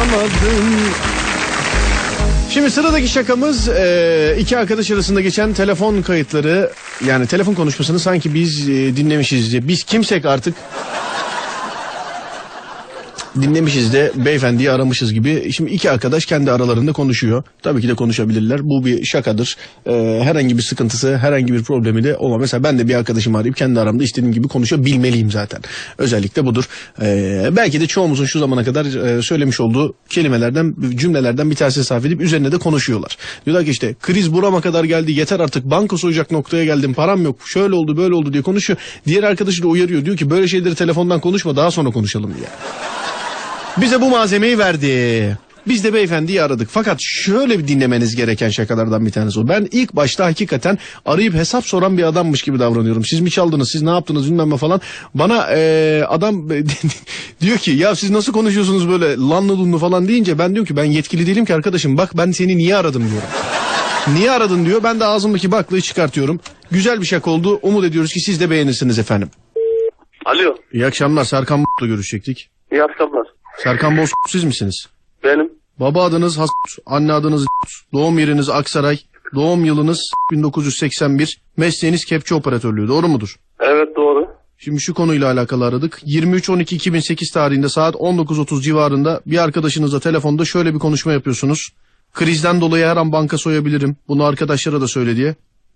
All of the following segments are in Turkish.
bulamadım. Şimdi sıradaki şakamız e, iki arkadaş arasında geçen telefon kayıtları yani telefon konuşmasını sanki biz e, dinlemişiz diye. Biz kimsek artık dinlemişiz de beyefendiyi aramışız gibi. Şimdi iki arkadaş kendi aralarında konuşuyor. Tabii ki de konuşabilirler. Bu bir şakadır. Ee, herhangi bir sıkıntısı, herhangi bir problemi de olmaz. Mesela ben de bir arkadaşımı arayıp kendi aramda istediğim gibi konuşabilmeliyim zaten. Özellikle budur. Ee, belki de çoğumuzun şu zamana kadar e, söylemiş olduğu kelimelerden, cümlelerden bir tanesini sarf edip üzerine de konuşuyorlar. Diyorlar ki işte kriz burama kadar geldi yeter artık banka soyacak noktaya geldim param yok şöyle oldu böyle oldu diye konuşuyor. Diğer arkadaşı da uyarıyor diyor ki böyle şeyleri telefondan konuşma daha sonra konuşalım diye. Bize bu malzemeyi verdi. Biz de beyefendiyi aradık. Fakat şöyle bir dinlemeniz gereken şakalardan bir tanesi o. Ben ilk başta hakikaten arayıp hesap soran bir adammış gibi davranıyorum. Siz mi çaldınız, siz ne yaptınız bilmem ne falan. Bana eee, adam diyor ki ya siz nasıl konuşuyorsunuz böyle lanlı lunlu falan deyince ben diyorum ki ben yetkili değilim ki arkadaşım. Bak ben seni niye aradım diyorum. Niye aradın diyor. Ben de ağzımdaki baklayı çıkartıyorum. Güzel bir şaka oldu. Umut ediyoruz ki siz de beğenirsiniz efendim. Alo. İyi akşamlar. Serkan Boz'la görüşecektik. İyi akşamlar. Serkan Boz siz misiniz? Benim. Baba adınız Has, anne adınız doğum yeriniz Aksaray, doğum yılınız 1981, mesleğiniz kepçe operatörlüğü doğru mudur? Evet doğru. Şimdi şu konuyla alakalı aradık. 23.12.2008 tarihinde saat 19.30 civarında bir arkadaşınızla telefonda şöyle bir konuşma yapıyorsunuz. Krizden dolayı her an banka soyabilirim. Bunu arkadaşlara da söyle diye.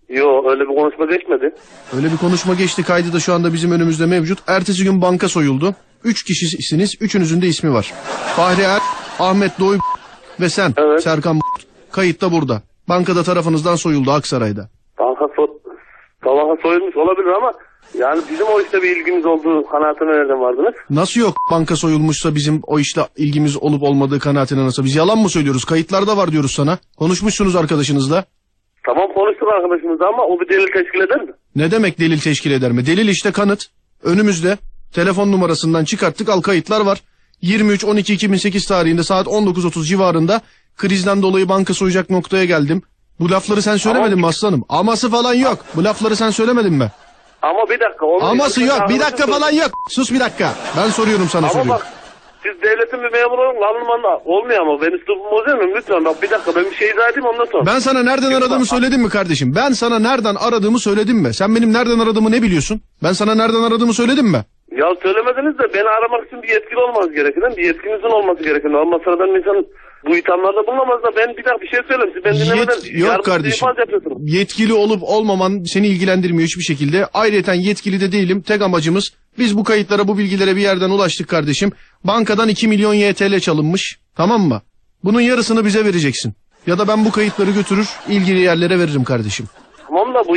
Yo öyle bir konuşma geçmedi. Öyle bir konuşma geçti kaydı da şu anda bizim önümüzde mevcut. Ertesi gün banka soyuldu. Üç kişisiniz. Üçünüzün de ismi var. Fahri Er, Ahmet Doğu ve sen Evet. Serkan Kayıtta burada. Bankada tarafınızdan soyuldu Aksaray'da. Banka, so banka soyulmuş olabilir ama yani bizim o işte bir ilgimiz olduğu kanaatine nereden vardınız? Nasıl yok banka soyulmuşsa bizim o işle ilgimiz olup olmadığı kanaatine nasıl? Biz yalan mı söylüyoruz? Kayıtlarda var diyoruz sana. Konuşmuşsunuz arkadaşınızla. Tamam konuştuk arkadaşımızla ama o bir delil teşkil eder mi? Ne demek delil teşkil eder mi? Delil işte kanıt. Önümüzde. Telefon numarasından çıkarttık al kayıtlar var. 23-12-2008 tarihinde saat 19.30 civarında krizden dolayı banka soyacak noktaya geldim. Bu lafları sen söylemedin mi aslanım? Aması falan yok. Bu lafları sen söylemedin mi? Ama bir dakika. Onun Aması yok. Bir dakika falan yok. Sus bir dakika. Ben soruyorum sana Ama soruyu. bak siz devletin bir memuru olun lanlımanla olmuyor ama ben üslubumu bozuyor muyum? Lütfen bak bir dakika ben bir şey izah edeyim ondan sonra. Ben sana nereden aradığımı söyledim mi kardeşim? Ben sana nereden aradığımı söyledim mi? Sen benim nereden aradığımı ne biliyorsun? Ben sana nereden aradığımı söyledim mi? Ya söylemediniz de beni aramak için bir yetkili olmanız gerekir. Bir yetkinizin olması gerekir. Ama sıradan bir insan bu ithamlarda bulunamaz da ben bir dakika bir şey söyleyeyim. Siz ben dinlemeden Yet- yok kardeşim. Yetkili olup olmaman seni ilgilendirmiyor hiçbir şekilde. Ayrıca yetkili de değilim. Tek amacımız biz bu kayıtlara bu bilgilere bir yerden ulaştık kardeşim. Bankadan 2 milyon YTL çalınmış. Tamam mı? Bunun yarısını bize vereceksin. Ya da ben bu kayıtları götürür ilgili yerlere veririm kardeşim. Tamam da bu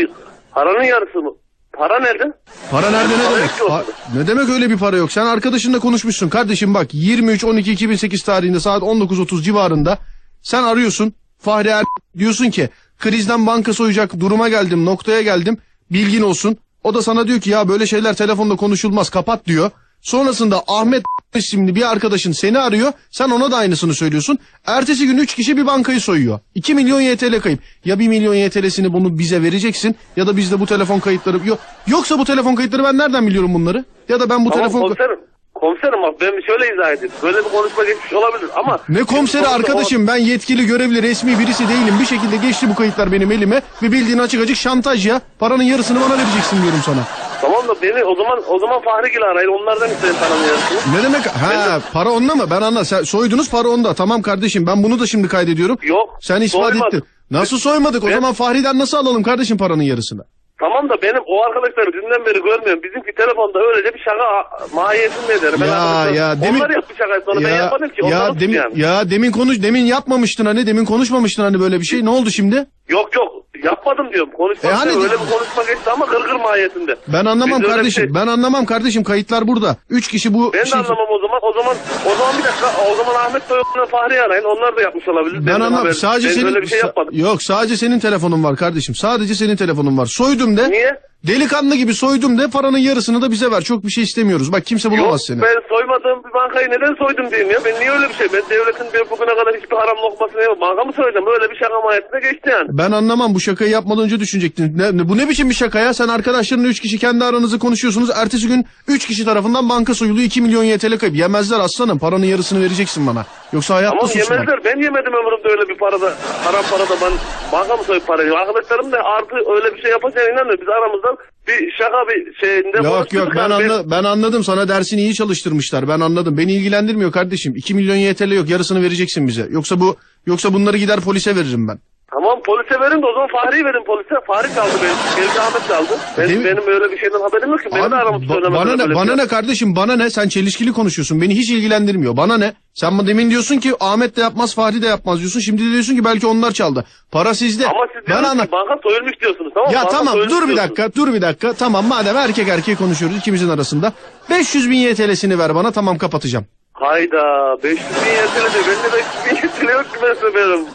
paranın yarısı mı? Para nerede? Para nerede ne demek? Pa- ne demek öyle bir para yok? Sen arkadaşınla konuşmuşsun. Kardeşim bak 23-12-2008 tarihinde saat 19.30 civarında sen arıyorsun. Fahri Er diyorsun ki krizden banka soyacak duruma geldim noktaya geldim bilgin olsun. O da sana diyor ki ya böyle şeyler telefonda konuşulmaz kapat diyor. Sonrasında Ahmet isimli bir arkadaşın seni arıyor. Sen ona da aynısını söylüyorsun. Ertesi gün 3 kişi bir bankayı soyuyor. 2 milyon YTL kayıp. Ya 1 milyon YTL'sini bunu bize vereceksin ya da bizde bu telefon kayıtları yok. Yoksa bu telefon kayıtları ben nereden biliyorum bunları? Ya da ben bu Tamam telefon komiserim. Komiserim bak ben şöyle izah edeyim. Böyle bir konuşma geçmiş olabilir ama... ne komiseri Şimdi arkadaşım ben yetkili görevli resmi birisi değilim. Bir şekilde geçti bu kayıtlar benim elime ve bildiğin açık açık şantaj ya. Paranın yarısını bana vereceksin diyorum sana. Tamam da beni o zaman o zaman Fahri Gil arayın. Onlardan isteyin yarısını. Ne demek? Ha para onda mı? Ben anla. Sen soydunuz para onda. Tamam kardeşim ben bunu da şimdi kaydediyorum. Yok. Sen ispat soymadık. ettin. Nasıl soymadık? O Ben- zaman Fahri'den nasıl alalım kardeşim paranın yarısını? Tamam da benim o arkadaşları dünden beri görmüyorum. Bizimki telefonda öylece bir şaka mahiyetinde eder. Ben Ya arkadaşlar- ya demin Onlar yaptı şakayı sonra ben yapmadım ki. Onlar ya demin yani? ya demin konuş demin yapmamıştın hani demin konuşmamıştın hani böyle bir şey. Ne oldu şimdi? Yok yok yapmadım diyorum. Konuşma E hani öyle de- bir konuşma geçti ama gırgır mahiyetinde. Ben anlamam Biz kardeşim. şey- Ben anlamam kardeşim. Kayıtlar burada. Üç kişi bu Ben de şey- anlamam o zaman. O zaman o zaman bir dakika. O zaman Ahmet Soyuncu'na Fahri'yi arayın. Onlar da yapmış olabilir. Ben anlamam. Sadece ben senin öyle bir şey yapmadım. Yok, sadece senin telefonun var kardeşim. Sadece senin telefonun var. Soydum de. Niye? Delikanlı gibi soydum de paranın yarısını da bize ver. Çok bir şey istemiyoruz. Bak kimse Yok bulamaz seni. ben soymadığım bir bankayı neden soydum diyeyim ya. Ben niye öyle bir şey? Ben devletin bir bugüne kadar hiçbir haram lokmasını yemem. Banka mı soyacağım? Öyle bir şaka mahiyetine geçti yani. Ben anlamam bu şakayı yapmadan önce düşünecektin. Ne, ne- bu ne biçim bir şaka ya? Sen arkadaşlarınla üç kişi kendi aranızı konuşuyorsunuz. Ertesi gün üç kişi tarafından banka soyuluyor 2 milyon YTL kayıp. Yemezler aslanım paranın yarısını vereceksin bana. Yoksa hayatta Tamam susmam. yemezler. Ben yemedim ömrümde öyle bir parada. Haram parada ben banka mı soyup parayı? Arkadaşlarım da artı öyle bir şey yapacağına inanmıyor. Biz aramızdan bir şaka bir şeyinde Yok yok ben, anla, ben anladım sana dersini iyi çalıştırmışlar ben anladım. Beni ilgilendirmiyor kardeşim. 2 milyon YTL yok yarısını vereceksin bize. Yoksa bu yoksa bunları gider polise veririm ben. Tamam polise verin de o zaman Fahri'yi verin polise. Fahri çaldı beni. Evde Ahmet çaldı. Benim, Değil mi? benim öyle bir şeyden haberim yok ki. Benim Abi, de aramızda ba- bana ne bir bana şey. ne kardeşim bana ne sen çelişkili konuşuyorsun. Beni hiç ilgilendirmiyor. Bana ne? Sen bu demin diyorsun ki Ahmet de yapmaz Fahri de yapmaz diyorsun. Şimdi de diyorsun ki belki onlar çaldı. Para sizde. Ama siz ben anla. banka soyulmuş diyorsunuz. Tamam Ya banka tamam dur bir diyorsunuz. dakika dur bir dakika. Tamam madem erkek erkeğe konuşuyoruz ikimizin arasında. 500 bin YTL'sini ver bana tamam kapatacağım. Hayda 500 bin YTL diyor. Bende 500 bin YTL yok ki ben size veririm.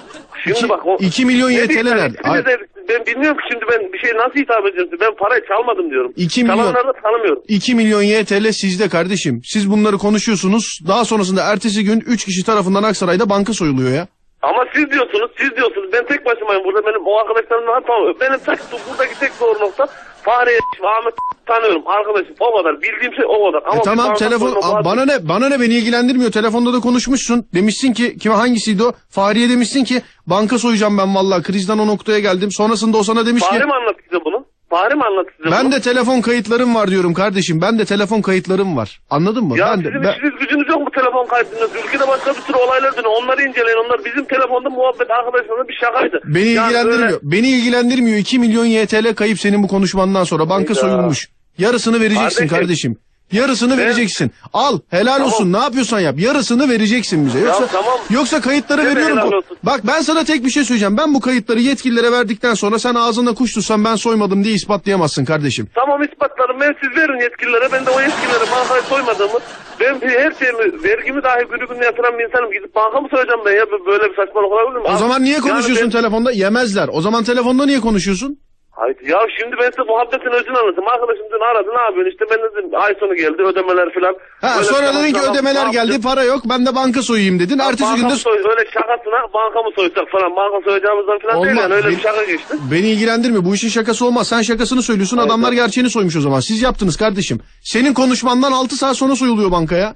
Şimdi İki- bak o... iki milyon Ne YTL nerede? de- ben bilmiyorum ki şimdi ben bir şey nasıl hitap edeceğim. Ben parayı çalmadım diyorum. İki milyon- Çalanları da tanımıyorum. 2 milyon YTL sizde kardeşim. Siz bunları konuşuyorsunuz. Daha sonrasında ertesi gün 3 kişi tarafından Aksaray'da banka soyuluyor ya. Ama siz diyorsunuz, siz diyorsunuz. Ben tek başımayım burada. Benim o arkadaşlarımla tamam. Benim tek, buradaki tek doğru nokta Fahriye, Ahmet tanıyorum. Arkadaşım o kadar. Bildiğim şey o kadar. Ama E tamam telefon var- bana ne bana ne beni ilgilendirmiyor. Telefonda da konuşmuşsun. Demişsin ki kime hangisiydi o? Fahriye demişsin ki banka soyacağım ben vallahi krizden o noktaya geldim. Sonrasında o sana demiş ki Fahri mi anlattı bunu? Fahri mi size ben bunu? de telefon kayıtlarım var diyorum kardeşim. Ben de telefon kayıtlarım var. Anladın mı? Ya ben de sizin ben- işiniz gücünüz yok mu telefon kaydınız? Ülkede başka bir sürü olaylar dönüyor. Onları inceleyin. Onlar bizim telefonda muhabbet arkadaşlarla bir şakaydı. Beni Yani ilgilendirmiyor. böyle- Beni ilgilendirmiyor. 2 milyon YTL kayıp senin bu konuşmandan sonra. Banka Hayda. soyulmuş. Yarısını vereceksin Kardeşim. kardeşim. Yarısını Ben- vereceksin. Al helal Tamam. olsun. Ne yapıyorsan yap. Yarısını vereceksin bize. Yoksa tamam. yoksa kayıtları Ne veriyorum. Bak ben sana tek bir şey söyleyeceğim. Ben bu kayıtları yetkililere verdikten sonra sen ağzına kuş tutsan ben soymadım diye ispatlayamazsın kardeşim. Tamam ispatlarım. Ben siz verin yetkililere. Ben de o yetkililere bankayı soymadığımı ben her şeyimi, vergimi dahi günü gününe yatıran bir insanım. Gidip banka mı soyacağım ben ya? Böyle bir saçmalık olabilir mi? O Abi, zaman niye yani konuşuyorsun ben- telefonda? Yemezler. O zaman telefonda niye konuşuyorsun? Hayır, ya şimdi ben size muhabbetin özünü anlatayım. Arkadaşım dün aradı ne yapıyorsun işte ben dedim ay sonu geldi ödemeler falan. Ha Böyle sonra dedin ki ödemeler geldi para yok ben de banka soyayım dedin. Ertesi banka günde soy, öyle şakasına banka mı soysak falan banka soyacağımızdan falan değil Olmaz. yani öyle bir şaka geçti. Beni ilgilendirmiyor. Bu işin şakası olmaz. Sen şakasını söylüyorsun. Evet, adamlar gerçeğini soymuş o zaman. Siz yaptınız kardeşim. Senin konuşmandan 6 saat sonra soyuluyor bankaya.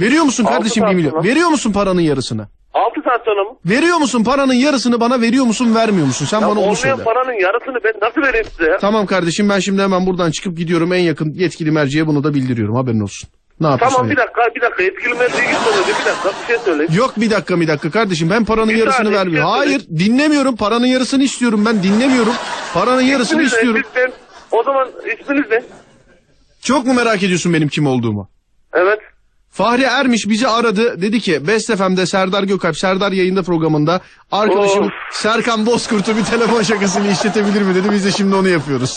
Veriyor musun kardeşim saat 1 milyon? Veriyor musun paranın yarısını? 6 saat sonra mı? Veriyor musun paranın yarısını bana veriyor musun vermiyor musun? Sen Ya bana onu olmayan söyle. paranın yarısını ben nasıl vereyim size ya? Tamam kardeşim ben şimdi hemen buradan çıkıp gidiyorum. En yakın yetkili merciye bunu da bildiriyorum. Haberin olsun. Ne yapıyorsun? Tamam bir dakika bir dakika yetkili merciye gitmeden önce bir dakika bir şey söyleyeyim. Yok bir dakika bir dakika kardeşim ben paranın Bir yarısını saniye, vermiyor. bir şey Hayır dinlemiyorum paranın yarısını istiyorum ben dinlemiyorum. Paranın yarısını İsminiz ne? istiyorum. Ben, o zaman isminiz ne? Çok mu merak ediyorsun benim kim olduğumu? Evet. Fahri Ermiş bizi aradı. Dedi ki Best FM'de Serdar Gökalp, Serdar yayında programında arkadaşım Of. Serkan Bozkurt'u bir telefon şakasını işletebilir mi dedi. Biz de şimdi onu yapıyoruz.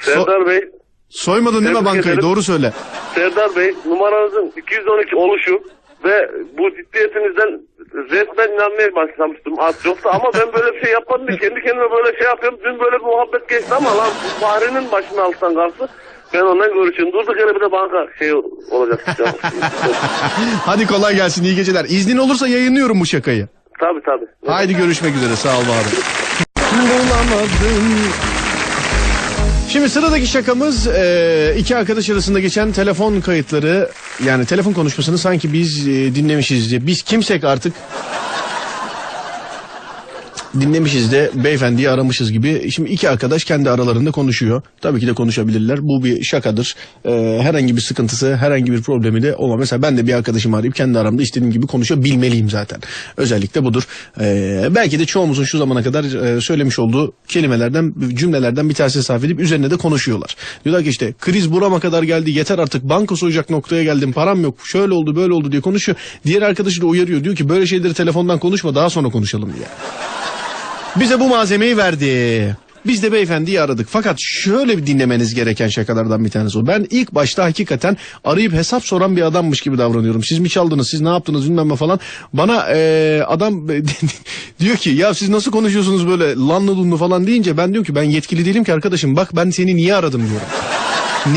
Serdar Bey, Soymadın değil mi bankayı? ederim. Doğru söyle. Serdar Bey numaranızın 212 oluşu ve bu ciddiyetinizden resmen inanmaya başlamıştım az yoksa ama ben böyle bir şey yapmadım diye kendi kendime böyle şey yapıyorum. Dün böyle bir muhabbet geçti ama lan Fahri'nin başını alttan kalktı. Ben ondan görüşüyorum. Durduk yere bir de banka şey olacak. Hadi kolay gelsin. iyi geceler. İznin olursa yayınlıyorum bu şakayı. tabii tabii. Haydi görüşmek üzere. Sağ ol abi. Bulamadım. Şimdi sıradaki şakamız e, iki arkadaş arasında geçen telefon kayıtları yani telefon konuşmasını sanki biz e, dinlemişiz diye. Biz kimsek artık dinlemişiz de beyefendiyi aramışız gibi. Şimdi iki arkadaş kendi aralarında konuşuyor. Tabii ki de konuşabilirler. Bu bir şakadır. Ee, herhangi bir sıkıntısı, herhangi bir problemi de olmaz. Mesela ben de bir arkadaşımı arayıp kendi aramda istediğim gibi konuşabilmeliyim zaten. Özellikle budur. Ee, belki de çoğumuzun şu zamana kadar e, söylemiş olduğu kelimelerden, cümlelerden bir tanesini sarf edip üzerine de konuşuyorlar. Diyorlar ki işte kriz burama kadar geldi yeter artık banka soyacak noktaya geldim param yok şöyle oldu böyle oldu diye konuşuyor. Diğer arkadaşı da uyarıyor diyor ki böyle şeyleri telefondan konuşma daha sonra konuşalım diye. Bize bu malzemeyi verdi. Biz de beyefendiyi aradık. Fakat şöyle bir dinlemeniz gereken şakalardan bir tanesi o. Ben ilk başta hakikaten arayıp hesap soran bir adammış gibi davranıyorum. Siz mi çaldınız, siz ne yaptınız bilmem ne falan. Bana eee, adam diyor ki ya siz nasıl konuşuyorsunuz böyle lanlı lunlu falan deyince ben diyorum ki ben yetkili değilim ki arkadaşım. Bak ben seni niye aradım diyorum.